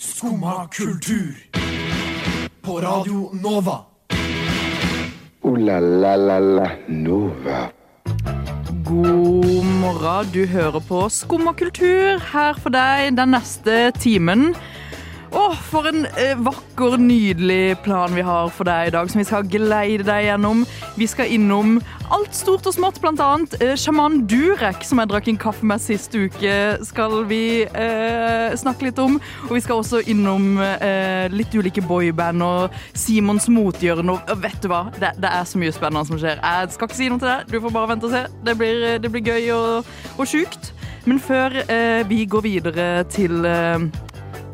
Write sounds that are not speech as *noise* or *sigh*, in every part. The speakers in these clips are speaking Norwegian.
Skumma kultur. På Radio Nova. O-la-la-la-la Nova. God morgen, du hører på Skumma kultur her for deg den neste timen. Å, for en eh, vakker, nydelig plan vi har for deg i dag, som vi skal geleide deg gjennom. Vi skal innom alt stort og smått, annet eh, sjaman Durek, som jeg drakk en kaffe med sist uke, skal vi eh, snakke litt om. Og vi skal også innom eh, litt ulike boyband og Simons mothjørne. Og vet du hva, det, det er så mye spennende som skjer. Jeg skal ikke si noe til deg, du får bare vente og se. Det blir, det blir gøy og, og sjukt. Men før eh, vi går videre til eh,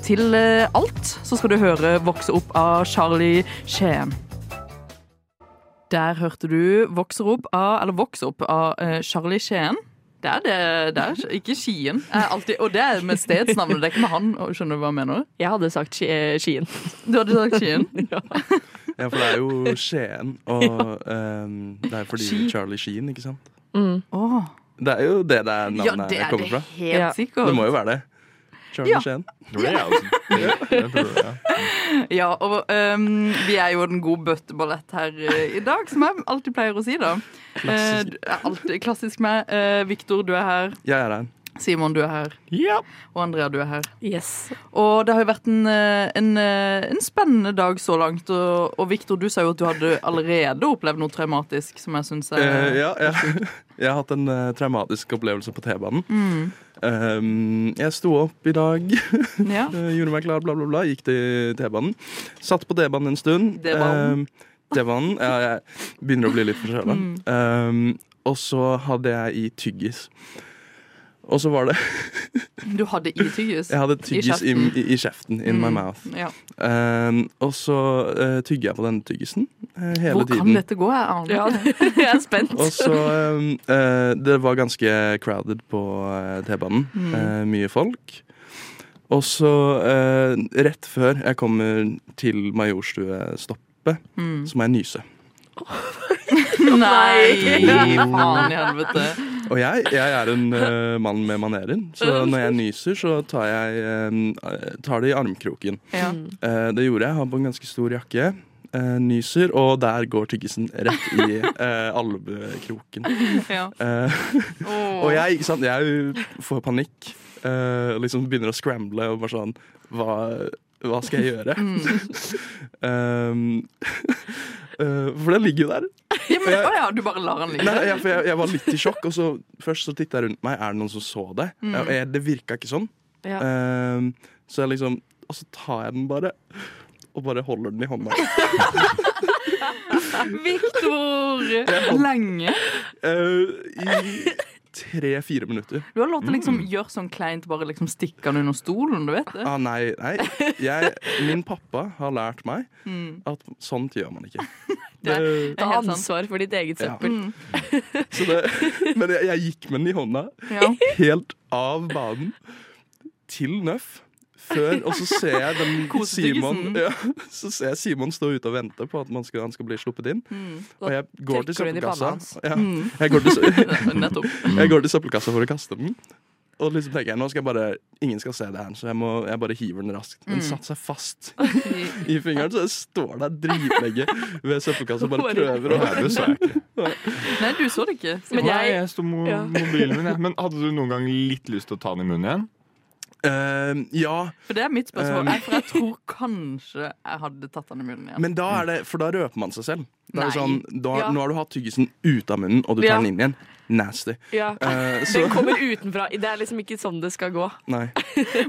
til eh, alt, så skal du høre 'Vokse opp' av Charlie Skien. Der hørte du 'Vokser opp' av, eller 'Vokse opp' av uh, Charlie Skien. Det er det, det er ikke Skien. Alltid, og det er med stedsnavnet, det er ikke med han. Skjønner du hva jeg mener? Jeg hadde sagt Ski- eh, Skien. Du hadde sagt Skien? *laughs* Ja, for det er jo *laughs* Skien, og um, det er fordi Ski. Charlie Sheen, ikke sant? Åh. Det er jo det det er Ja, det er kommer det fra. helt Ja. sikkert. Det må jo være det. Charlie Ja. Det, *laughs* ja. Ja, og um, vi er jo den gode bøtteballett her uh, i dag, som jeg alltid pleier å si, da. Klassisk. uh, alltid klassisk meg. Uh, Viktor, du er her. Jeg er her. Simon, du er her. Ja. Og Andrea, du er her. Yes. Og det har jo vært en, eh, en, eh, en spennende dag så langt. Og, og Victor, du sa jo at du hadde allerede opplevd noe traumatisk, som jeg syns er uh, ja, jeg, *laughs* jeg har hatt en uh, traumatisk opplevelse på T-banen. Mm. Um, jeg sto opp i dag, *laughs* Ja. gjorde meg klar, bla, bla, bla. Gikk til T-banen. Satt på D-banen en stund. D-banen. Um, D-banen, ja, jeg begynner å bli litt forkjøla. Mm. Um, og så hadde jeg i tyggis. Og så var det Du hadde i tyggis? Jeg hadde tyggis i, kjeften. i, i kjeften. In my Mm, mouth. Ja. Um, og så uh, tygger jeg på denne tyggisen uh, hele Hvor kan dette gå? Jeg aner Ja, *laughs* jeg er spent. Og så um, uh, Det var ganske crowded på T-banen. Mm. Eh, mye folk. Og så, eh, rett før jeg kommer til Majorstue-stoppet, Mm. så må jeg nyse. *laughs* Nei! Faen i helvete. Og jeg, jeg er en uh, mann med manerer, så når jeg nyser, så tar jeg uh, tar det i armkroken. Ja. Uh, det gjorde jeg. Har på en ganske stor jakke. nyser, og der går tyggisen rett i albuekroken. Ja. *laughs* Og jeg, sant, jeg får panikk. liksom begynner å scramble og bare sånn Hva, hva skal jeg gjøre? um, uh, *laughs* *laughs* for den ligger jo der. Ja, men, å ja, du bare lar den ligge? Nei, ja, for jeg, jeg var litt i sjokk, og så først så titta jeg rundt meg. Er det noen som så det? Mm. Jeg, jeg, det virka ikke sånn. Ja. Um, så jeg liksom Og så tar jeg den bare. Og bare holder den i hånda. *laughs* Victor! Lenge. Uh, I tre-fire minutter. Du har lov til å liksom gjøre sånn kleint, bare liksom stikke den under stolen, du vet det? Ah, nei, nei. Jeg, min pappa har lært meg Mm. at sånt gjør man ikke. *laughs* Det er- Det, Ta helt sant. ansvar for ditt eget Ja. søppel. Mm. så det, men jeg, jeg gikk med den i hånda Ja. helt av banen til Nøff. Før, og så ser jeg den *laughs* Simon ja, *laughs* Så ser jeg Simon stå ute og vente på at man skal, han skal bli sluppet inn. Mm. Og jeg går til søppelkassa. Ja, Mm. jeg, går til, *laughs* jeg går til søppelkassa for å kaste den. Og liksom tenker jeg, nå skal jeg bare Ingen skal se det her, så jeg, må, jeg bare hiver den raskt. Den Mm. satte seg fast i fingeren, så jeg står der dritlenge ved søppelkassa og bare prøver å være det. Nei, du så det ikke. Men Nei, jeg- jeg sto med mobilen min. Men hadde du noen gang litt lyst til å ta den i munnen igjen? Eh, Ja, For det er mitt spørsmål. Um. Jeg, for jeg tror kanskje jeg hadde tatt han i munnen igjen. men da er det For da røper man seg selv. Er det Nei. sånn, da, Ja. Nå har du hatt tyggisen ut av munnen, og du tar Ja. den inn igjen. Nasty. Ja. Uh, *laughs* så Den kommer utenfra. Det er liksom ikke sånn det skal gå. *laughs* Nei.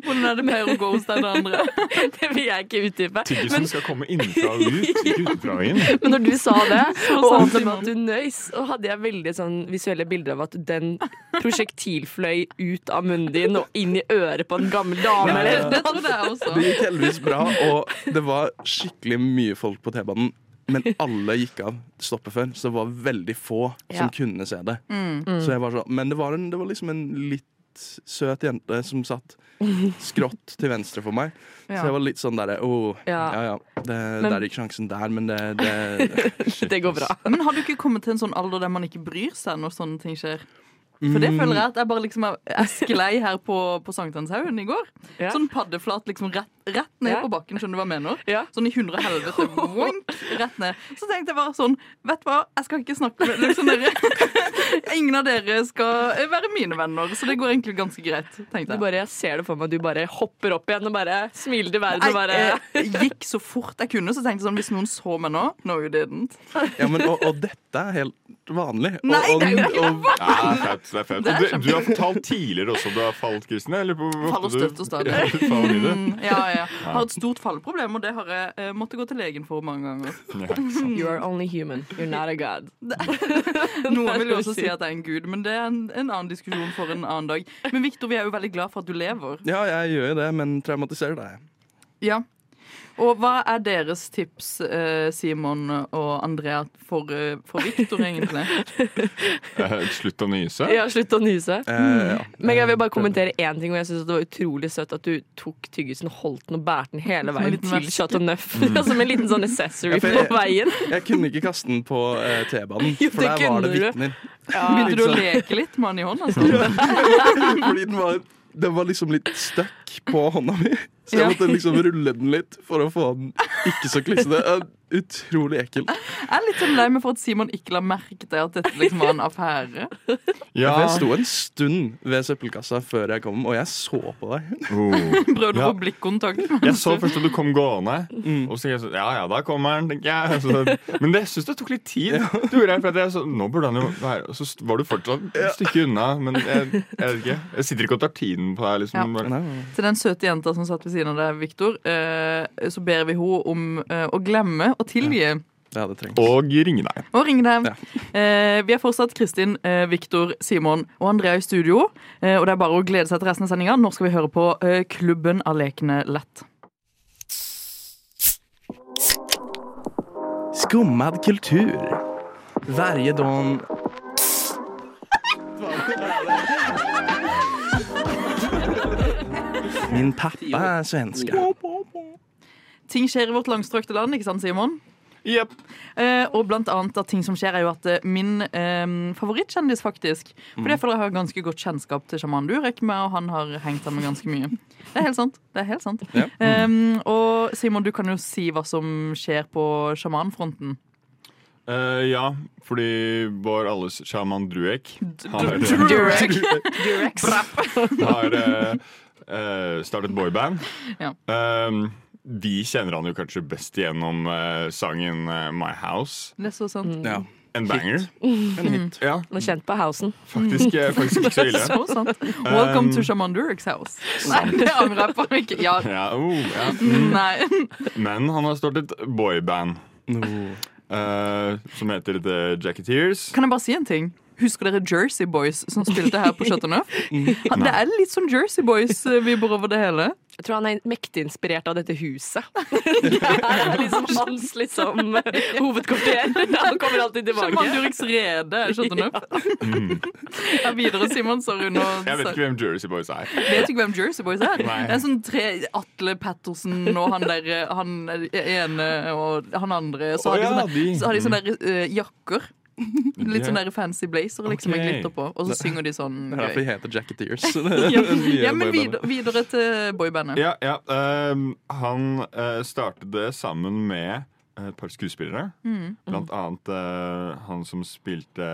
Hvordan er det med å gå hos den andre? *laughs* Det vil jeg ikke utdype. Tyggisen skal komme innenfra og ut, ikke utenfra og inn. Men når du sa det, og sa med at du nøys, så hadde jeg veldig sånn visuelle bilder av at den prosjektilfløy ut av munnen din og inn i øret på en gammel dame. Ja. Det trodde. Det gikk heldigvis bra, og det var skikkelig mye folk på T-banen. Men alle gikk av stoppet før, så det var veldig få som Ja. kunne se det. Mm. Så jeg var så, men det var, en, det var liksom en litt søt jente som satt skrått til venstre for meg. Ja. *laughs* Så jeg var litt sånn derre oh, ja Ja. ja. Det, Men- der er ikke sjansen der, men det, det *laughs* Det går bra. *laughs* Men har du ikke kommet til en sånn alder der man ikke bryr seg når sånne ting skjer? For det føler jeg at jeg bare liksom er- sklei her på, på Sankthanshaugen i går. Ja. Sånn paddeflat liksom rett rett ned Ja. på bakken. Skjønner du hva jeg mener? Ja. Sånn i hundre helvete. *laughs* Voink, rett ned. Så tenkte jeg bare sånn Vet du hva, jeg skal ikke snakke med liksom dere. *laughs* Ingen av dere skal være mine venner, så det går egentlig ganske greit. Tenkte jeg. bare, jeg ser det for meg, du bare hopper opp igjen og bare smiler til verden. Og bare, Jeg eh, gikk så fort jeg kunne, så tenkte jeg sånn Hvis noen så meg nå No, you didn't. *laughs* Ja, men, og, og dette er helt vanlig. Nei, og, det er jo ikke vanlig! Ja, det er fett. Det er fett. Det er du, du har fortalt tidligere også at du har falt, Kristine? Eller på, Faller støtt og stadig. Ja, du. Mm, ja, ja. Har et stort fallproblem, og det har jeg eh, måttet gå til legen for mange ganger. *laughs* You are only human. You're not a god. *laughs* Noen vil jo også si at jeg er en gud, men det er en, en annen diskusjon for en annen dag. Men Victor, vi er jo veldig glad for at du lever. ja, jeg gjør jo det, men traumatiserer deg. Ja. Og hva er deres tips, eh, Simon og Andrea, for, eh, for Victor, egentlig? *laughs* Eh, Slutt å nyse. Ja, slutt å nyse. Eh, ja. Men jeg vil bare kommentere én ting, og jeg synes det var utrolig søtt at du tok tyggisen, holdt den og bærte den hele veien til. Chateau Neuf. *laughs* Som en liten sånn accessory Ja, jeg, på veien. Jeg kunne ikke kaste den på uh, T-banen, *laughs* for der var det vitner. Ja. Begynte du å leke litt med den i hånda? Altså? Fordi den var, den var liksom litt stuck på hånda mi. Så jeg måtte liksom rulle den litt for å få den ikke så klissete. Utrolig ekkel. Jeg er litt sånn lei meg for at Simon ikke la merke til at dette liksom var en affære. Ja. Jeg sto en stund ved søppelkassa før jeg kom, og jeg så på deg. Oh. Prøvde Ja. å få blikkontakt. Jeg så først at du kom gående, Mm. og så jeg sånn Ja ja, da kommer han, tenker jeg. Så, men det syns det tok litt tid. Du, jeg, for at jeg så, nå burde han jo være Og så var du fortsatt et stykke unna. Men jeg, jeg vet ikke. Jeg sitter ikke og tar tiden på deg, liksom. Nei. Til den søte jenta som satt ved siden av deg, Victor, eh, så ber vi henne om eh, å glemme å tilgi. Ja, det trengs. Og ringe deg. Og ringe deg. Ja. Eh, vi har fortsatt Kristin, eh, Victor, Simon og Andrea i studio. Eh, og det er bare å glede seg til resten av sendinga. Nå skal vi høre på eh, Klubben av lekene lett. Skummad kultur. Varje dag Min pappa er svenske. Ting skjer i vårt langstrakte land, ikke sant, Simon? Yep. Eh, og blant annet at ting som skjer, er jo at eh, min eh, favorittkjendis, faktisk For jeg føler jeg har ganske godt kjennskap til sjaman Durek, med, og han har hengt sammen ganske mye. Det er helt sant. det er helt sant Ja. um, Og Simon, du kan jo si hva som skjer på sjamanfronten. Uh, ja, fordi vår alles sjaman Druek har, Durek. *laughs* har eh, eh, startet boyband. *laughs* Ja. uh, vi kjenner han jo kanskje best gjennom uh, sangen eh, My House. Det er så sant. Ja, En banger. *laughs* en hit. Ja, Nå kjent på housen. faktisk, eh, faktisk ikke så *laughs* ille. Så sant. Welcome Um, to Shaman Dureks house. Nei, det angrer jeg på. Ikke. Ja. Ja, oh, ja. Nei. Men han har startet boyband No. eh, som heter The Jacketeers. Kan jeg bare si en ting? Husker dere Jersey Boys som spilte her på *laughs* Chateauneuf? Det er litt sånn Jersey Boys-vibber over det hele. Jeg tror han er mektig inspirert av dette huset. *laughs* Det er liksom hans liksom, hovedkvarter. *laughs* Han kommer alltid tilbake. Sjaman Duriks rede er Chateau Neuf. Ja, videre, Simon. Sorry. Nå Jeg vet ikke hvem Jersey Boys er. Vet du ikke hvem Jersey Boys er? Nei. Det er sånn tre Atle Patterson og han der Han ene og han andre. Så har de ja, sånne, de. så har de sånne der, uh, jakker. *laughs* Litt sånn der fancy blazer liksom med glitter på. Og så synger de sånn gøy. Det er derfor de heter Jacketeers. *laughs* er *laughs* Ja, ja, men videre, videre til boybandet. Ja, ja. Um, han uh, startet det sammen med et par skuespillere. Mm. Blant annet uh, han som spilte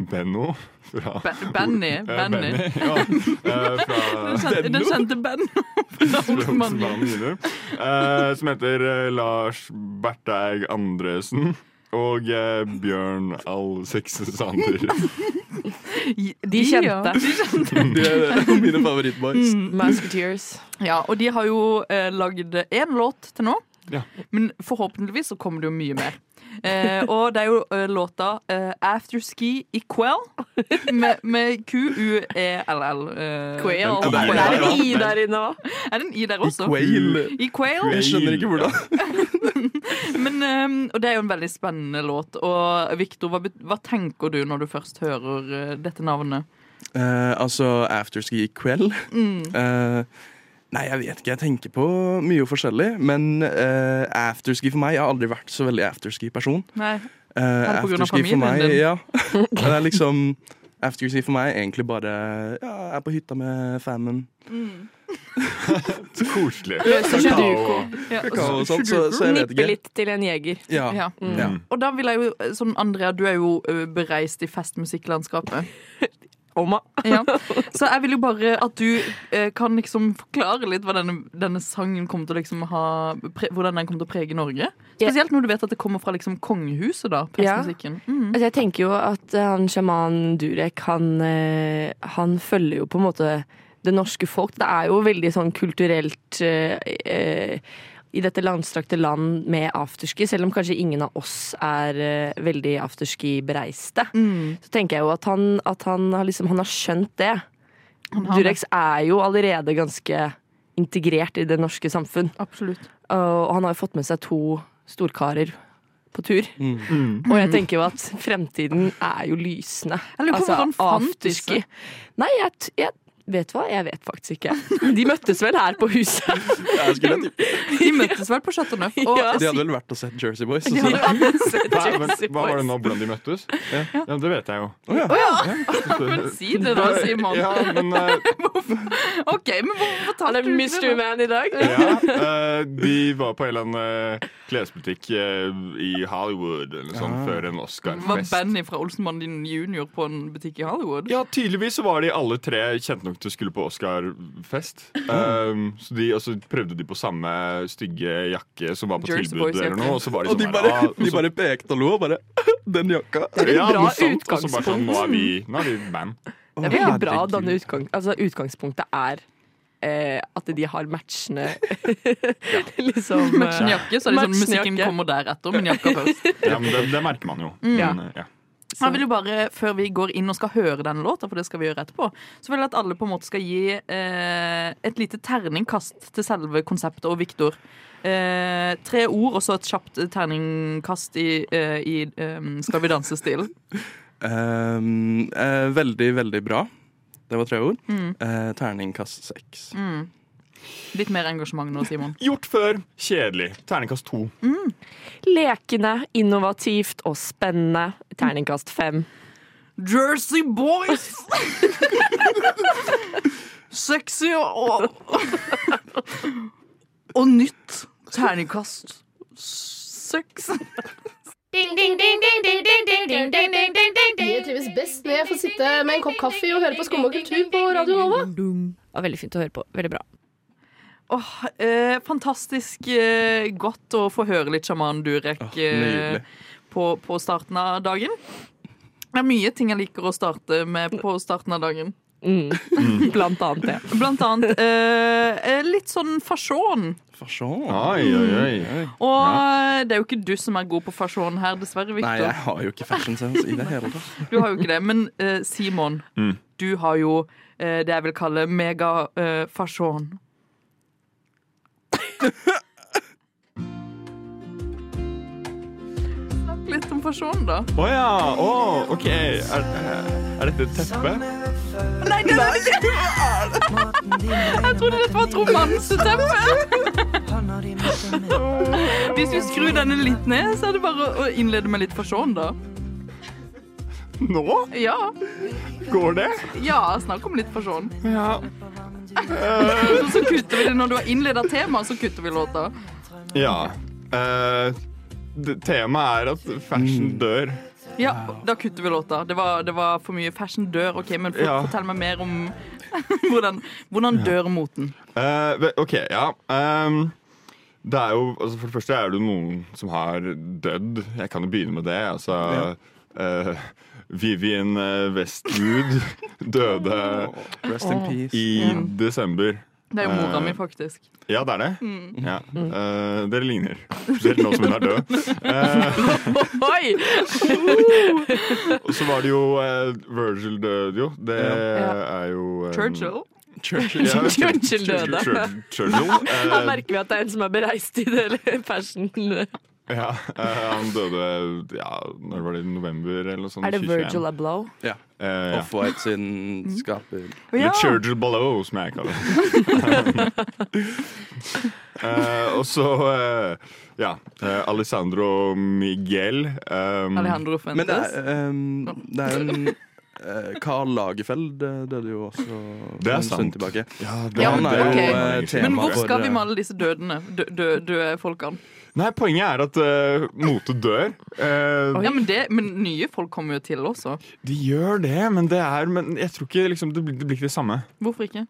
Benno fra ben Benny. Eh, Benny. ja, uh, fra Den kjente, den kjente Ben. Fra Olsenmannen. Eh, som heter Lars Berteig Andresen. Og eh, Bjørn Alsekse Sander. *laughs* De kjente. De kjente. *laughs* De er mine favorittboys. Mm. Musketeers. Ja, og de har jo eh, lagd én låt til nå. Ja. Men forhåpentligvis så kommer det jo mye mer. Eh, og det er jo eh, låta eh, 'Afterski i Quell' med, med Q-U-E-L-L. Eh, Quail. Det det er- er en i der inne òg. Er det en i der I også? Quail. I Quail. Jeg skjønner ikke hvordan. *laughs* Men, eh, og det er jo en veldig spennende låt. Og Victor, hva, hva tenker du når du først hører eh, dette navnet? Eh, altså afterski i kveld. Mm. Eh, nei, jeg vet ikke. Jeg tenker på mye forskjellig. Men uh, afterski for meg Jeg har aldri vært så veldig afterski-person. Nei. Uh, afterski for meg din? Ja. *laughs* *laughs* Det er liksom Afterski for meg er egentlig bare Ja, jeg er på hytta med famen. Mm. *laughs* Så koselig. Løser sudoku. Ja, Kakao og sånt, så, så jeg vet Nippe litt til en jeger. Ja. Ja. Ja. Og da vil jeg jo, sånn Andrea, du er jo bereist i festmusikklandskapet. Oma. Ja. *laughs* Så jeg vil jo bare at du eh, kan liksom forklare litt hva denne, denne sangen kommer til å liksom ha pre, Hvordan den kommer til å prege Norge. Spesielt når du vet at det kommer fra liksom kongehuset, da. Ja. Festmusikken. Mm. Altså, jeg tenker jo at eh, han sjaman Durek, han, eh, han følger jo på en måte det norske folk. Det er jo veldig sånn kulturelt eh, i dette landstrakte land med afterski, selv om kanskje ingen av oss er uh, veldig afterski-bereiste. Mm. Så tenker jeg jo at han, at han, har, liksom, han har skjønt det. Han har det. Durex er jo allerede ganske integrert i det norske samfunn. Absolutt. Og han har jo fått med seg to storkarer på tur. Mm. Og jeg tenker jo at fremtiden er jo lysende. Eller, Altså, afterski. Nei, jeg, jeg vet du hva, jeg vet faktisk ikke. De møttes vel her på huset. *laughs* De møttes vel på Chateau Neuf. Ja. De hadde vel vært og sett Jersey Boys. De hadde Hva, men, hva var det nå hvordan de møttes? Ja, ja det vet jeg jo. Å, ja. *laughs* Men si det da, Simon. Ja, men uh, *laughs* OK, men hvorfor tar du mystery man i dag. ja, uh, de var på en eller annen uh, klesbutikk i Hollywood eller sånn, Ah. før en Var Oscar-fest. Benny fra Olsenmannen junior på en butikk i Hollywood? Ja, tydeligvis så var de alle tre kjente nok å skulle på Oscar-fest. Um, så de, og så prøvde de på samme stygge jakke som var på Jersey tilbud, eller noe, og så var de Og de sånn bare, her, ah, de bare pekte og lo og bare *laughs* Den jakka. Det er et ja, bra noe sånt, og så bare sånn, nå utgangspunkt. er vi, nå er vi band. Det er veldig bra at denne utgang, altså, utgangspunktet er eh, at de har matchende *laughs* *laughs* liksom eh, Matchende jakke, så er det sånn musikken jakke. kommer deretter, men jakka først. Ja, men det, det merker man jo. Mm. Men, ja. Jeg vil jo bare, Før vi går inn og skal høre denne låta, for det skal vi gjøre etterpå, så vil jeg at alle på en måte skal gi eh, et lite terningkast til selve konseptet og Viktor. Eh, tre ord og så et kjapt terningkast i, eh, i eh, Skal vi danse-stil. Um, *laughs* eh, veldig, veldig bra. Det var tre ord. Eh, terningkast seks. Litt mer engasjement nå, Simon. Gjort før, kjedelig. Terningkast to. lekende, innovativt og spennende. Terningkast fem. Jersey Boys! Sexy og Og nytt terningkast seks. Jeg trives best når jeg får sitte med en kopp kaffe og høre på Skum og kultur på Radio Nova. Det var veldig fint å høre på. Veldig bra. Åh, eh, fantastisk eh, godt å få høre litt sjaman Durek eh, oh, på, på starten av dagen. Det er mye ting jeg liker å starte med på starten av dagen. Mm. *laughs* Blant annet det. Blant annet eh, eh, litt sånn fasjon. Fasjon. Oi, oi, oi. Og ja. det er jo ikke du som er god på fasjon her, dessverre, Victor. Nei, jeg har jo ikke fashion sense i det hele tatt. Du har jo ikke det. Men eh, Simon, Mm. du har jo eh, det jeg vil kalle megafasjon. Snakk litt om personen, da. Å ja! Å, OK. Er, er dette et teppe? Nei, det er det ikke! Jeg trodde dette var et romanseteppe. Hvis vi skrur denne litt ned, så er det bare å innlede med litt fasjon, da. Nå? Ja, Går det? ja snakk om litt fasjon. Ja. Så kutter vi det når du har innleda temaet, så kutter vi låta. ja. Eh, det, temaet er at fashion dør. Ja, da kutter vi låta. Det var, det var for mye fashion dør. Ok, men for, Ja. fortell meg mer om *laughs* hvordan, hvordan dør moten. Eh, ve- OK, ja. Ehm, det er jo, altså For det første er det jo noen som har dødd. Jeg kan jo begynne med det. Altså eh, Vivian eh, Westwood *laughs* døde Rest in peace. i desember. Det er jo mora Eh, mi, faktisk. Ja, det er det. Ja. Uh, dere ligner. Spesielt nå som hun er død. Uh, Oi! og så var det jo uh, Virgil døde jo. Det Ja. er jo um, Churchill. Churchill. Ja, *laughs* Churchill døde. Churchill. Churchill. Da merker vi at det er en som er bereist i det *laughs* eller fashion. Ja, *laughs* eh, han døde ja, når var det i november eller noe sånt? Er det 21? Virgil Abloh? Ja. Uh, ja. Off-White sin skaper. *laughs* Eller Churgill Ballow, som jeg kaller det. uh, *laughs* og så uh, ja, eh, Alessandro Miguel. Um, Alejandro Men det er, um, det er en Karl Lagerfeld døde jo også Det er sant. Ja, det, Ja, men er jo ok. eh, Men hvor skal vi male med alle disse dødene? Dø, dø, døde folkene? Nei, poenget er at uh, mote dør. Uh, Ja, men, det, men nye folk kommer jo til også. de gjør det, men det er Men jeg tror ikke liksom, det, blir, det blir ikke det samme. Hvorfor ikke?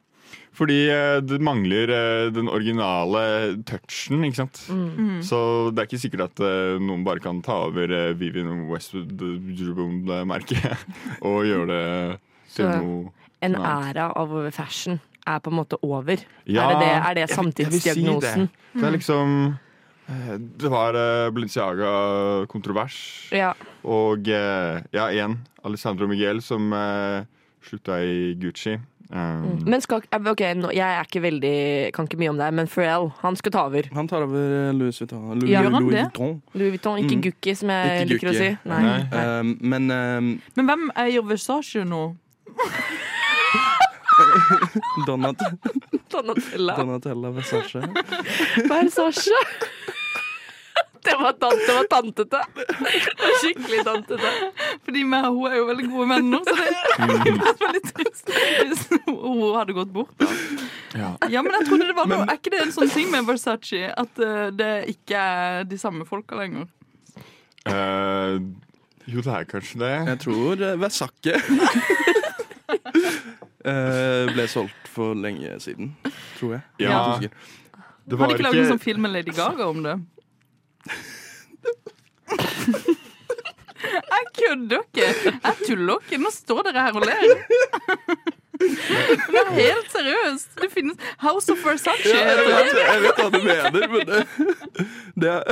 Fordi eh, det mangler den originale touchen, ikke sant. Mm. Så det er ikke sikkert at noen bare kan ta over Vivian Westwood-merket *laughs* og gjøre det til Så- noe En noe æra av fashion er på en måte over. Ja, er det, det, er det jeg vil- jeg vil si det. Det er liksom eh, Det var uh, Balenciaga-kontrovers. Ja. Og uh, ja, igjen Alessandro Miguel som uh, slutta i Gucci. Um, Men skal, eh, ok, nå, jeg er ikke veldig, kan ikke mye om deg, men Pharrell han skal ta over. Han tar over eh, Louis Vuitton. Louis, ja, Louis? Vuitton. Louis Vuitton, ikke Mm. Gucci, som jeg Ikke liker å si. Nei. Nei. Eh, men eh, Men hvem eier Versace nå? *laughs* Donat *laughs* Donatella. Donatella Versace. Versace. *laughs* *laughs* Det var, tante, det var tantete. Det var skikkelig tantete. Fordi meg og hun er jo veldig gode venner, så det er *laughs* *laughs* veldig trist hvis hun hadde gått bort. Da. ja. Ja, men jeg trodde det var noe Er ikke det en sånn ting med Versace at eh, det ikke er de samme folka lenger? Uh, jo, det er kanskje det. Jeg tror eh, Versace uh, ble solgt for lenge siden, tror jeg. Ja. Jeg er. Det Har de ikke laget en sånn film med Lady Gaga om det? Jeg kødder ikke! Jeg tuller ikke. Nå står dere her og ler. Er helt seriøst. Det finnes House of Versace. Ja, jeg, vet, jeg vet hva du mener, men det, det er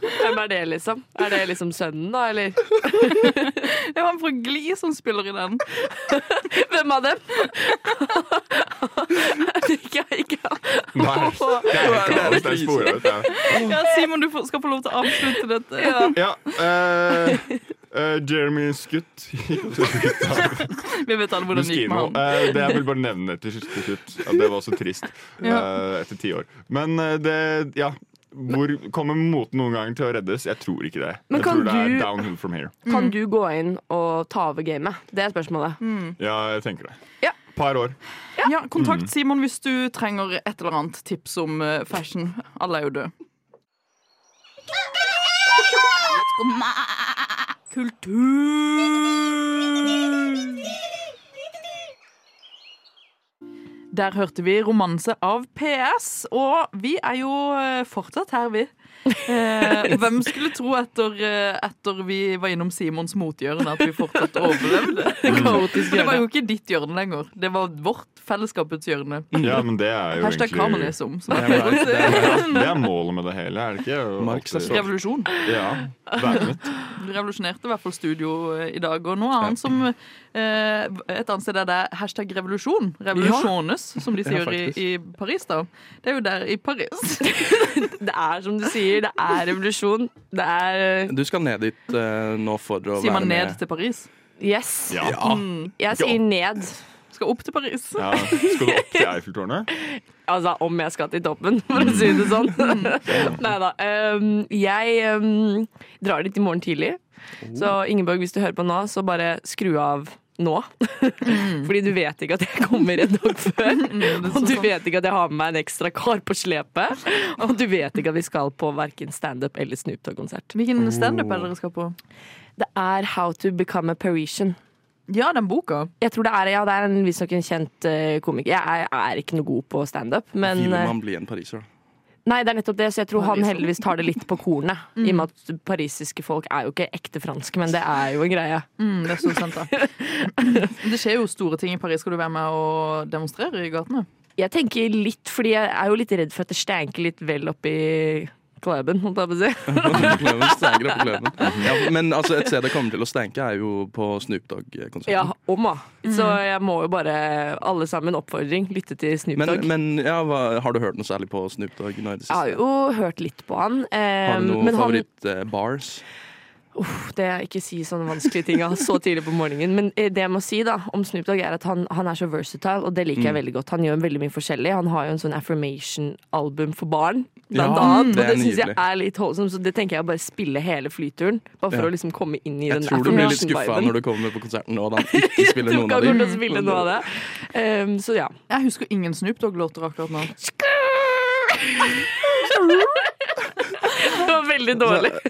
Hvem er det, liksom? Er det liksom sønnen, da, eller? Det var han fra Gli som spiller i den. Hvem av dem? ikke, ikke. Nei, det er ikke spora ut. Ja. Ja, Simon, du får- skal få lov til å avslutte dette. Ja. Ja, eh, eh, Jeremy Skutt. *laughs* Vi vet alle hvordan det gikk med Muskino. han. Eh, det jeg vil bare nevne til slutt. til slutt. Ja, det var også trist Ja. eh, etter ti år. Men eh, det Ja. Hvor Kommer moten noen gang til å reddes? Jeg tror ikke det. Men jeg kan tror det er du- downhill from here. Kan du gå inn og ta over gamet? Det er spørsmålet. Ja, jeg tenker det. Ja. Par år. Ja, Kontakt Simon hvis du trenger et eller annet tips om eh, fashion. Alle er jo døde. Kultur. Der hørte vi romanse av PS, og vi er jo eh, fortsatt her, vi. Eh, hvem skulle tro etter, eh, etter vi var innom Simons mothjørne, at vi fortsatt overlevde? *laughs* Kaotisk Det var jo ikke ditt hjørne lenger. Det var vårt fellesskapets hjørne. Ja, men det er jo Hashtag egentlig Som, Som Det er pleier å det er *laughs* Det er målet med det hele, er det ikke? Marx er. Revolusjon. Ja. Væpnet. Du revolusjonerte i hvert fall studio eh, i dag. Og noe annet som eh, Et annet sted er det hashtag revolusjon. Revolusjones, som de Ja, sier i, i Paris, da. Det er jo der i Paris. *laughs* Det er som du sier, det er revolusjon. Det er Du skal ned dit eh, nå for å Sier være man ned til Paris? Yes. Ja. Mm. Jeg sier ned. Skal opp til Paris. ja. Skal du opp til Eiffeltårnet? *laughs* Altså om jeg skal til toppen, for å si det sånn. *laughs* Nei da. jeg um, drar dit i morgen tidlig. Så Ingeborg, hvis du hører på nå, så bare skru av nå. *laughs* Fordi du vet ikke at jeg kommer en dag før. *laughs* er Og du vet ikke at jeg har med meg en ekstra kar på slepet. Og du vet ikke at vi skal på verken standup eller Snoop Dogg-konsert. Hvilken standup er det dere skal på? Det er How to Become a Parisian. Ja, den boka. Jeg tror det er, ja, det er en, visstnok en kjent eh, komiker. Jeg er, er ikke noe god på standup, men Vil eh, man bli en pariser, da? Nei, det er nettopp det, så jeg tror han heldigvis tar det litt på kornet. *laughs* I og med at parisiske folk er jo ikke ekte franske, men det er jo en greie. Mm, det er så sant, da. *laughs* Det skjer jo store ting i Paris. Skal du være med og demonstrere i gatene? Jeg tenker litt, fordi jeg er jo litt redd for at det stenker litt vel oppi i klubben, holdt jeg på å si. *laughs* *laughs* Ja, men altså, et sted det kommer til å stenke, er jo på Snoop Dogg-konserten. Ja, om da. Så jeg må jo bare, alle sammen, oppfordring, lytte til Snoop Dogg. men ja, hva, har du hørt noe særlig på Snoop Dogg nå i det Jeg har jo hørt litt på han. eh, Har du noen favorittbars? han, favoritt-bars? Uff, det er ikke si sånne vanskelige ting så tidlig på morgenen. Men eh, det jeg må si da om Snoop Dogg, er at han, han er så versatile, og det liker jeg veldig godt. Han gjør veldig mye forskjellig. Han har jo en sånn affirmation-album for barn blant Ja, annet. Og det det syns jeg er litt holdsomt, så det tenker jeg å bare spille hele flyturen. Bare for Ja. å liksom komme inn i Jeg den tror du blir litt skuffa når du kommer på konserten nå, da. ikke *laughs* Jeg spiller noen av dem. til å spille noe av det. Um, så ja. Jeg husker ingen Snoop Dogg-låter akkurat nå. *laughs* Det var veldig dårlig. *laughs*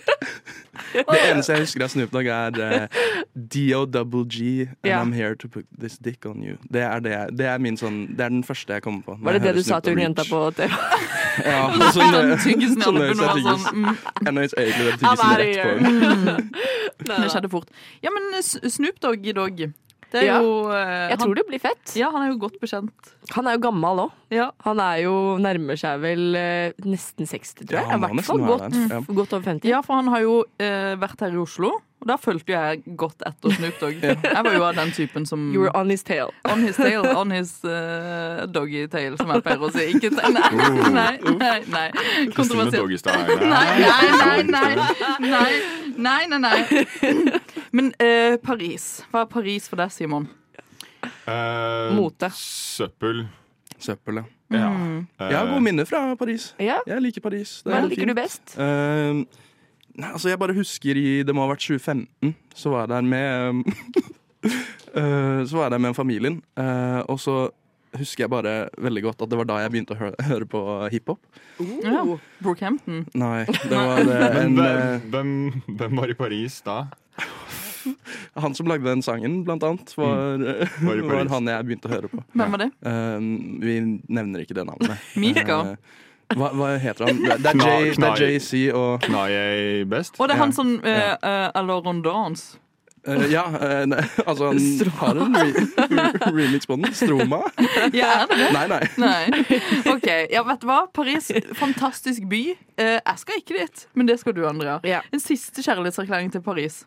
Det eneste jeg husker av Snoop Dogg, er uh, D-O-double-G and Ja. I'm here to put this dick on you. Det er, det, det er min sånn Det er den første jeg kommer på. når Var det jeg det du Snoop sa til hun jenta på TV? *laughs* Ja, *laughs* og så Den nø- tyggisen i så nøys albuen var jeg tyggis. sånn mm, Jeg egentlig den tyggisen rett på henne. Det skjedde fort. Ja, men Snoop Dogg i Dogg. Det er Ja. jo uh, Jeg tror det blir fett. Ja, han er jo godt bekjent. Han er jo gammel òg. Ja. Han er jo nærmer seg vel uh, nesten 60, tror jeg. Ja, han I hvert fall godt, godt over 50. ja, for han har jo uh, vært her i Oslo, og da fulgte jeg godt etter Snoop Dogg. *laughs* Jeg var jo av den typen som You were on his tail. On his tail, *laughs* on his uh, doggy tail, som jeg pleier å si. Ikke ta- Nei, nei, nei. nei. Kristine Kontroversielt. *laughs* Nei, nei, nei, nei, nei, nei, nei. Men eh, Paris. Hva er Paris for deg, Simon? Eh, Mote. Søppel. Søppel, ja. Ja. Mm. Jeg har Eh, gode minner fra Paris. Ja. Jeg liker Paris. Det Hva er liker fint. du best? Eh, nei, altså jeg bare husker i Det må ha vært 2015. Så var jeg der med *laughs* eh, Så var jeg der med familien. eh, og så husker jeg bare veldig godt at det var da jeg begynte å hø høre på hiphop. Ja. Brookhampton. Nei, det var det en eh, hvem, hvem, hvem var i Paris da? *laughs* Han som lagde den sangen, blant annet, var, Mm. *laughs* Var var han jeg begynte å høre på. Hvem var det? Uh, vi nevner ikke det navnet. *laughs* Mika. Uh, hva, hva heter han? Det, er Jay- det Knai. er JC og Knaye best? Og det er han som uh, Ja. uh, Alors on dance. eh, Ja, uh, ne, altså han har en re remix på den. Stroma? Ja, er det det? Nei, nei. Nei. OK. Ja, vet du hva? Paris, fantastisk by. Uh, jeg skal ikke dit, men det skal du, Andrea. Ja. En siste kjærlighetserklæring til Paris.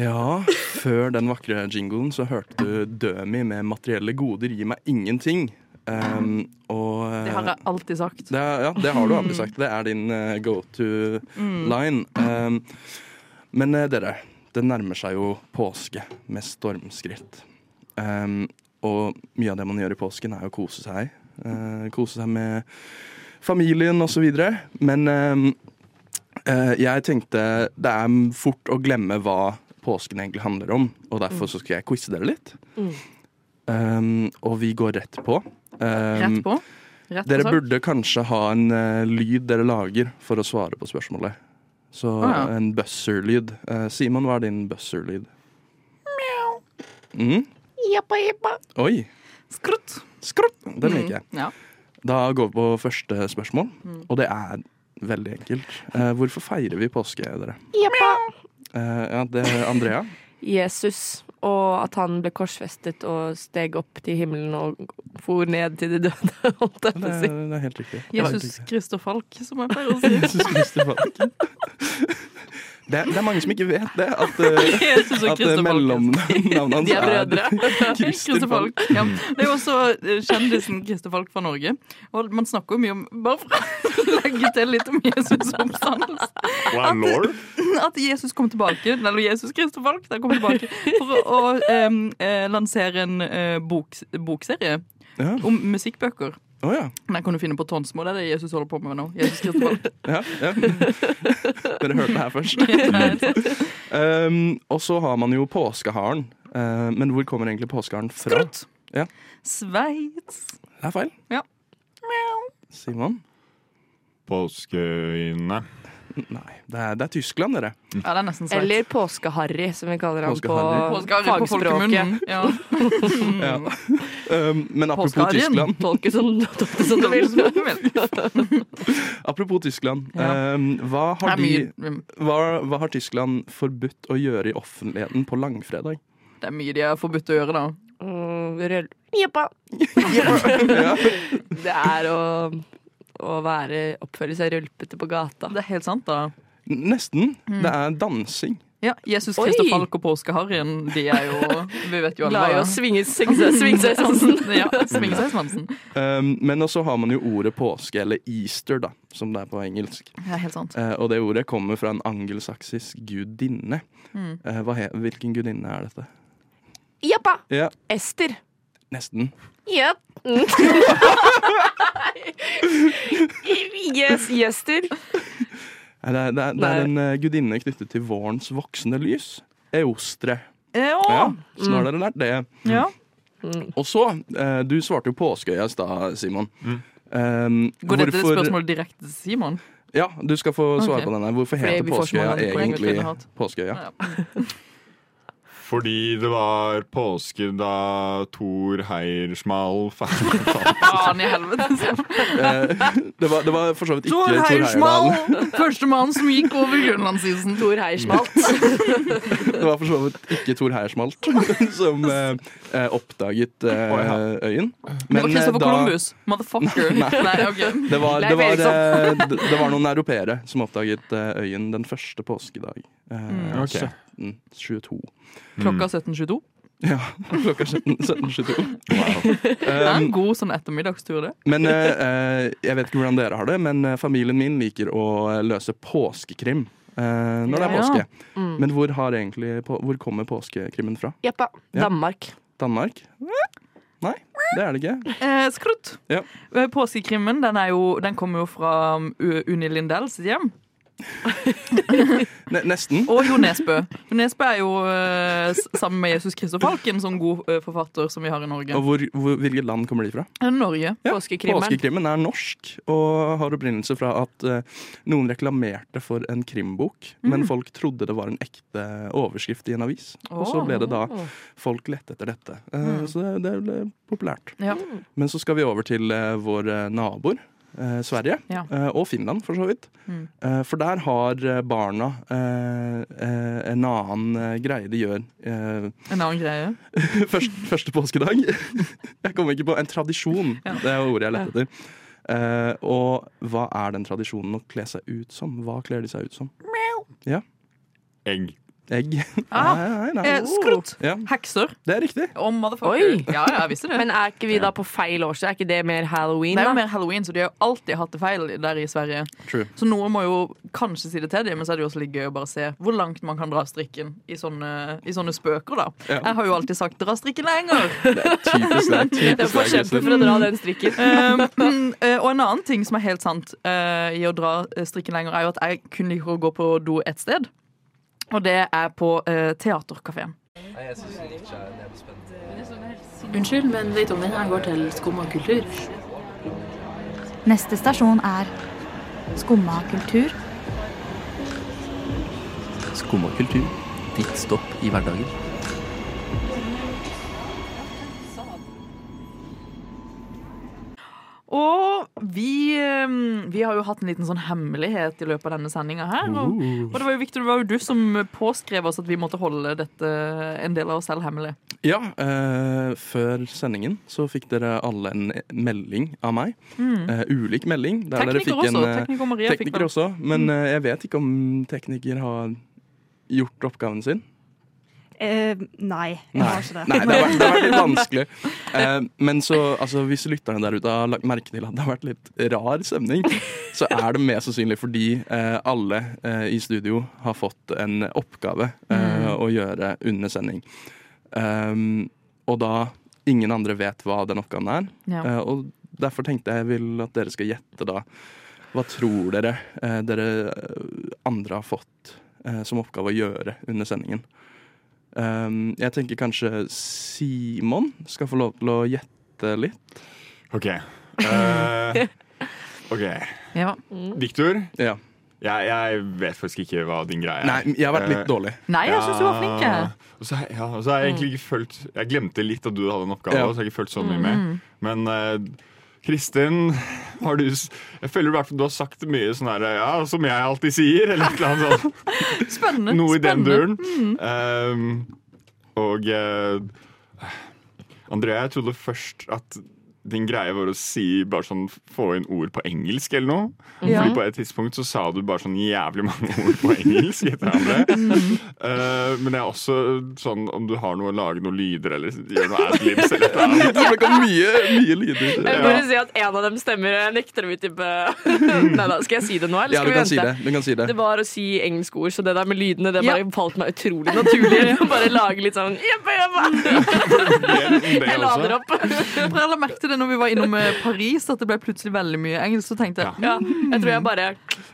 Ja, før den vakre jinglen så hørte du Dømi med 'Materielle goder gir meg ingenting'. Um, og eh, det har jeg alltid sagt. det ja, det har du alltid sagt. Det er din uh, go to line. Um, men uh, dere, det nærmer seg jo påske med stormskritt. Um, og mye av det man gjør i påsken, er å kose seg. Uh, kose seg med familien osv. Men um, eh, jeg tenkte det er fort å glemme hva påsken egentlig handler om, og derfor så skal jeg quize dere litt. Mm. Um, og vi går rett på. Um, Rett på. Rett på dere sak. burde kanskje ha en uh, lyd dere lager for å svare på spørsmålet. Så ah, ja. en buzzer-lyd. Uh, Simon, hva er din buzzer-lyd? Mm? Oi. Skrutt. Skrutt. Den liker jeg. Ja. Da går vi på første spørsmål, Mm. og det er veldig enkelt. Uh, hvorfor feirer vi påske, dere? Eh, ja, det er Andrea. *laughs* Jesus, og at han ble korsfestet og steg opp til himmelen og for ned til de døde, *laughs* holdt jeg Det på å si. det er helt riktig. Jesus. Christer Falk, som jeg pleier å si. *laughs* Jesus Falk. Det det er mange som ikke vet det. At, *laughs* uh, at eh, mellomnavnet *laughs* hans er brødre. *laughs* Christer Falk. Ja. Det er jo også eh, kjendisen Christer Falk fra Norge. Og man snakker jo mye om Bare for å legge til litt om Jesus' oppstandelse. At? At Jesus kom tilbake, eller Jesus Christer Falk, der kom tilbake for å, å eh, lansere en uh, bok, bokserie Ja. om musikkbøker. Oh, ja. Den kan du finne på Tonsmo. Det er det Jesus holder på med nå. Jesus *laughs* ja, ja. Dere hørte det her først. *laughs* Um, og så har man jo påskeharen. Uh, men hvor kommer egentlig påskeharen fra? Skrutt. Ja. Sveits. Det er feil. Ja. Simon? Påskeøyne. Nei, det er, det er Tyskland, dere. Ja, det er nesten Sveits. Eller Påske-Harry, som vi kaller ham på fagspråket. Ja. *laughs* Ja. Um, men apropos Tyskland, Tolke som, *laughs* tolke som du vil. apropos Tyskland um, hva, har de, hva, hva har Tyskland forbudt å gjøre i offentligheten på langfredag? det er mye de har forbudt å gjøre, da. Mm, Jeppa. *laughs* ja. Det er å, å være, oppføre seg rølpete på gata. Det er helt sant, da. Nesten. Mm. Det er dansing. Ja, Jesus Christer Falk og påskeharryen, de er jo Vi vet jo alle Glad i hva- å svinge sansen. *laughs* ja, svansen. Um, men også har man jo ordet påske, eller easter, da, som det er på engelsk. Det er helt sant. Uh, og det ordet kommer fra en angelsaksisk gudinne. Mm. Uh, hva he hvilken gudinne er dette? Jappa! Ja, Ester. Nesten. Japp. Mm. *laughs* yes, Jester. Det, Det det det er en eh, gudinne knyttet til vårens voksende lys. Eostre. Ja. Ja, så har dere lært det. ja. Og så, eh, du svarte jo påskeøya i stad, Simon. Um, Går dette hvorfor- spørsmålet direkte til Simon? Ja, du skal få svare okay. på denne. Hvorfor heter påskeøya egentlig. Påskeøya? Ja. *laughs* Fordi det var påske da Thor Heiersmal *laughs* *laughs* Faen i helvete. Eh, det, var, det var for så vidt ikke Thor! Heyerdahl. *laughs* Førstemann som gikk over Grønlandsisen. Thor Heiersmalt. Det var for så vidt ikke Thor Heiersmalt som eh, eh, oppdaget eh, øyen. Men. Det var eh, Christopher da- Columbus. Motherfucker. Nei. Nei, okay. Det var, det, var, det, det var noen europeere som oppdaget eh, øyen den første påskedag. Eh, Mm. Ok. 1722. Klokka 17.22. Ja, *laughs* klokka 17 1722. Det er en Um, god sånn ettermiddagstur, det. men eh, eh, jeg vet ikke hvordan dere har det, men eh, familien min liker å eh, løse påskekrim eh, når det er Ja. påske. Mm. Men hvor, har egentlig, på, hvor kommer påskekrimmen fra? Jeppa. Ja. Danmark. Danmark? Nei, det er det ikke. Eh, skrutt. Ja. Påskekrimmen den, er jo, den kommer jo fra um, U- Unni Lindells hjem. Ne nesten. Og Jo Nesbø. Jo Nesbø er jo eh, sammen med Jesus Kristoff en sånn god eh, forfatter som vi har i Norge. Og hvor, hvor, hvilket land kommer de fra? Norge. Ja, Påskekrimmen. Påskekrimmen er norsk og har opprinnelse fra at uh, noen reklamerte for en krimbok, men folk trodde det var en ekte overskrift i en avis. Og så ble det da folk lette etter dette. Eh, Så det, det ble populært. Ja. Men så skal vi over til uh, våre naboer. Eh, Sverige, Ja. eh, og Finland for så vidt. Mm. Eh, for der har barna eh, eh, en annen greie de gjør eh, En annen greie. *laughs* Først, første påskedag. *laughs* Jeg kommer ikke på en tradisjon. Ja. Det er ordet jeg lette etter. Eh, og hva er den tradisjonen å kle seg ut som? Hva kler de seg ut som? Egg. Egg. *laughs* Ah, Nei, nei, nei. Eh, skrutt. Ja, Hekser. det er riktig. Oh, motherfucker. Oi. Ja, ja, jeg visste det. Men er ikke vi da på feil årstid? Er ikke det mer halloween, det er jo mer halloween, så de har jo alltid hatt det feil der i Sverige. True. Så noen må jo kanskje si det til dem, men så er det jo også litt gøy å bare se hvor langt man kan dra strikken i sånne, i sånne spøker, da. Ja. Jeg har jo alltid sagt 'dra strikken lenger'. Typisk deg. Det er Typisk for deg, kjempe Kristin. for å dra den strikken. Um, *laughs* og en annen ting som er helt sant uh, i å dra strikken lenger, er jo at jeg kun liker å gå på do ett sted. Og det er på uh, Teaterkafeen. Unnskyld, men vet du om denne går til Skumma kultur? Neste stasjon er Skumma kultur. Skumma kultur. Ditt stopp i hverdagen. Og vi, eh, vi har jo hatt en liten sånn hemmelighet i løpet av denne sendinga her. Og, og det var jo Victor, det var jo du som påskrev oss at vi måtte holde dette en del av oss selv hemmelig. Ja, eh, før sendingen så fikk dere alle en melding av meg. Eh, ulik melding. Tekniker fikk en, også. eh, Tekniker Maria fikk tekniker den. også. Men mm. jeg vet ikke om tekniker har gjort oppgaven sin. Eh, nei, jeg har ikke det. Nei, det har vært, det har vært litt *laughs* vanskelig. Eh, men så, altså, hvis lytterne der ute har lagt merke til at det har vært litt rar stemning, så er det mest sannsynlig fordi eh, alle eh, i studio har fått en oppgave eh, å gjøre under sending. Um, og da ingen andre vet hva den oppgaven er. Ja. Eh, og derfor tenkte jeg vil at dere skal gjette da hva tror dere dere andre har fått som oppgave å gjøre under sendingen? Um, jeg tenker kanskje Simon skal få lov til å gjette litt. OK. Uh, *laughs* OK. Ja. Victor, Ja. jeg, jeg vet faktisk ikke hva din greie er. Nei, jeg har vært litt Eh, dårlig. Nei, jeg syns du var flink. jeg. Og så, ja, og så har jeg egentlig ikke følt Jeg glemte litt at du hadde en oppgave, Ja. så jeg har ikke følt så mye med. Men eh, Kristin, har du Jeg føler i hvert fall du har sagt mye sånn her Ja, som jeg alltid sier, eller et eller annet sånt. *laughs* Spennende. Noe i den duren. duren. Um, og uh, Andrea, jeg trodde først at din greie var å si bare sånn få inn ord på engelsk eller noe. Ja. Fordi på et tidspunkt så sa du bare sånn jævlig mange *laughs* ord på engelsk etter hverandre. uh, men det er også sånn om du har noe å lage noen lyder eller gjøre noe adlibs eller noe annet. Det kom mye, mye lyder. Jeg vil bare si at en av dem stemmer. Jeg nekter å utdype. *laughs* Nei da, skal jeg si det nå, eller Ja, skal du vi kan si det. Du kan si det. Det var å si engelske ord, så det der med lydene Det Ja. bare falt meg utrolig naturlig. *laughs* Bare lage litt sånn jebba, jebba. Jeg lader opp. Jeg la merke det når vi var innom eh, Paris, at det ble plutselig veldig mye engelsk. Så tenkte jeg Ja, jeg tror jeg bare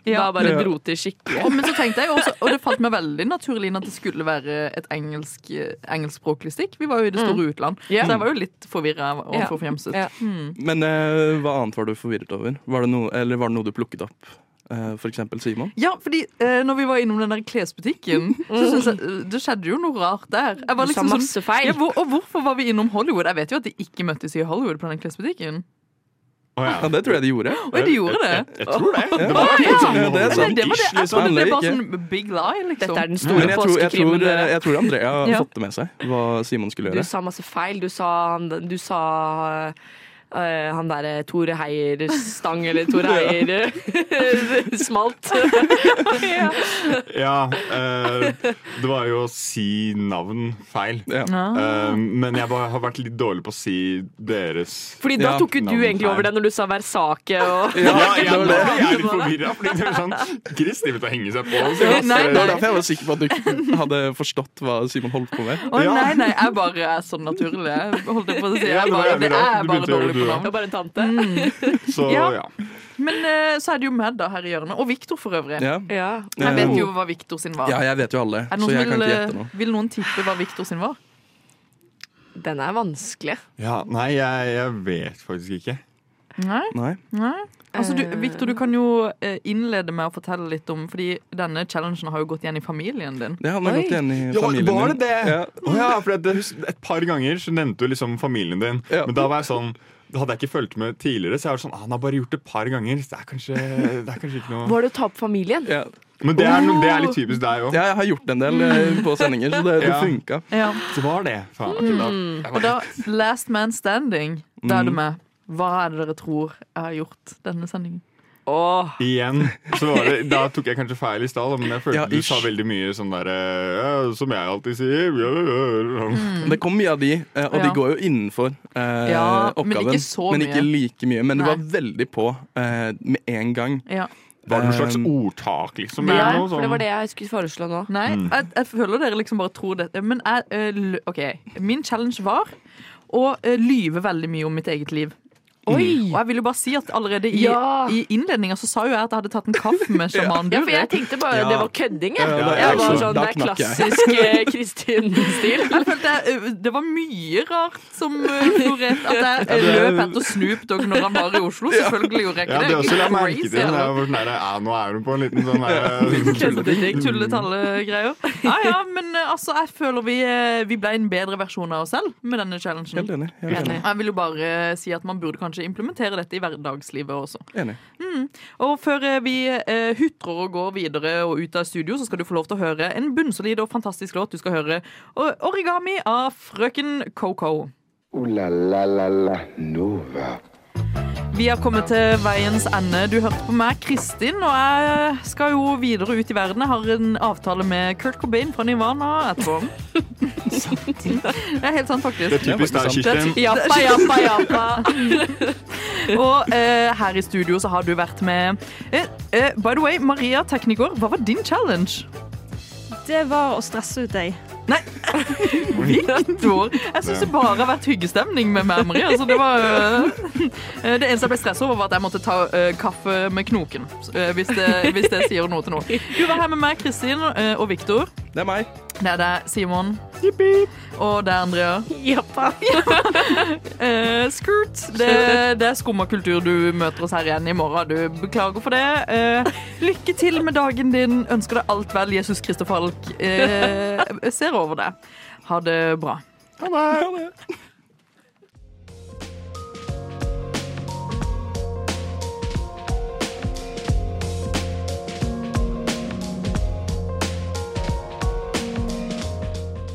Ja. Da bare dro til skikkelig. Og, men så tenkte jeg også, og det falt meg veldig naturlig inn at det skulle være et engelsk, eh, engelskspråklig stikk. Vi var jo i det store utland, Ja. så jeg var jo litt forvirra og forfjemset. Hmm. Men uh, hva annet var du forvirret over? Var det noe, eller var det noe du plukket opp? Eh, eksempel Simon? Ja, fordi eh, når vi var innom den der klesbutikken, så synes jeg eh, det skjedde jo noe rart der. Jeg var Du sa liksom masse feil. Ja, hvor, og hvorfor var vi innom Hollywood? Jeg vet jo at de ikke møttes i Hollywood på den klesbutikken. Oh, ja. Ja, det tror jeg de gjorde. Oi, de gjorde det? Jeg, jeg tror det. Det Ja. var Ja. sånn det er sant. Det var det, jeg trodde det ble bare sånn big lie, liksom. Dette er den store jeg tror, jeg, tror, jeg tror Andrea har Ja. fått det med seg, hva Simon skulle gjøre. Du sa masse feil. Du sa, du sa eh, han derre Tore Heier-stang, eller Tore Heier-smalt. *laughs* ja. Ja, eh, det var jo å si navn feil. Ja. Eh, men jeg bare har vært litt dårlig på å si deres Fordi da Ja, tok jo du egentlig over det når du sa Versake og Ja, jeg, var jeg er litt forvirra. Fordi det er sånn Chris driver og å henge seg på. Så Nei, jeg, nei. Det var derfor jeg var sikker på at du ikke hadde forstått hva Simon holdt på med. Å Ja. nei, nei, jeg bare er sånn naturlig. Jeg holdt jeg på å si. Jeg det bare, det er bare dårlig på navn. Det var bare en tante. *laughs* Så Ja. ja. Men uh, så er det jo Mad da her i hjørnet. Og Victor for øvrig. Ja. Ja. Jeg vet Eh, jo hva Victor sin var. ja, jeg vet jo alle, Er så jeg vil, kan ikke eh, gjette noe. vil noen tippe hva Victor sin var? Den er vanskelig. ja nei, jeg, jeg vet faktisk ikke. Nei? Nei. Nei. Altså, du, Eh. Victor, du kan jo eh, innlede med å fortelle litt om Fordi denne challengen har jo gått igjen i familien din. Det har man gått igjen i familien Ja, var det det? Ja. Oh, ja, for det, et par ganger så nevnte du liksom familien din. Ja. Men da var jeg sånn hadde jeg ikke fulgt med tidligere, så jeg var sånn, ah, han har bare gjort det et par ganger. så Det er kanskje, det er kanskje ikke noe Var det å ta opp familien? Ja. Men det er, no- det er litt typisk deg òg. ja, jeg har gjort en del eh, på sendinger, så det, det Ja. funka. Ja. Så var det. Faen, okay, da. Og da, Last Man Standing, da er du Mm. med. Hva er det dere tror jeg har gjort denne sendingen? Åh. Igjen. Så var det, da tok jeg kanskje feil i stad, men jeg følte Ja, du sa veldig mye sånn derre ja, Som jeg alltid sier. Ja, ja, ja. Det kom mye av de, eh, og Ja. de går jo innenfor eh, Ja, men oppgaven. ikke så men ikke like mye. Men du var veldig på eh, med en gang. Ja. Var det noe slags Um, ordtak, liksom? Ja, noe for det sånn? var det jeg skulle foreslå nå. Nei, Mm. jeg, jeg føler dere liksom bare tror det. Men jeg, eh, OK. Min challenge var å eh, lyve veldig mye om mitt eget liv. Oi! Og jeg vil jo bare si at allerede i, Ja. i innledninga så sa jo jeg at jeg hadde tatt en kaffe med *laughs* sjaman Ja, for jeg tenkte bare Ja. det var kødding. Jeg, Ja, jeg var sånn, Det er klassisk eh, Kristin-stil. Jeg følte jeg, eh, Det var mye rart som florert. At jeg eh, løp etter Snoop Dogg når han var i Oslo. Selvfølgelig gjorde jeg ikke det også la jeg merke til. Var sånn ja, nå er du på en liten sånn der, *laughs* Tulletallegreier. Ja, ja, men eh, altså, jeg føler vi, eh, vi ble en bedre versjon av oss selv med denne challengen. Helt enig. Jeg vil jo bare eh, si at man burde kanskje implementere dette i hverdagslivet også. enig. Og før eh, vi eh, hutrer og går videre og ut av studio, så skal du få lov til å høre en bunnsolid og fantastisk låt. Du skal høre 'Origami' av frøken Coco. Uh, la la la la Nova. Vi har kommet til veiens ende. Du hørte på meg, Kristin, og jeg skal jo videre ut i verden. Jeg har en avtale med Kurt Cobain fra Nirvana etterpå. *laughs* Det er helt sant, faktisk. Det er typisk deg, Kirsten. Jappa, jappa, jappa. Og eh, her i studio så har du vært med eh, eh, By the way, Maria tekniker, hva var din challenge? Det var å stresse ut deg. Victor! Jeg syns det bare har vært hyggestemning med meg, Maria. Så det, var, eh, det eneste jeg ble stressa over, var at jeg måtte ta eh, kaffe med knoken. eh, hvis, det, hvis det sier noe til noe. Du var her med meg, Kristin eh, og Victor. Det er meg. Det er deg, Simon. Og det er Andrea. jappa. *laughs* Eh, Skurt. Det, det er skumma kultur du møter oss her igjen i morgen. Du beklager for det. Uh, lykke til med dagen din. Ønsker deg alt vel, Jesus Christer Falk. Uh, ser over det. Ha det bra. Ha det. Ha det.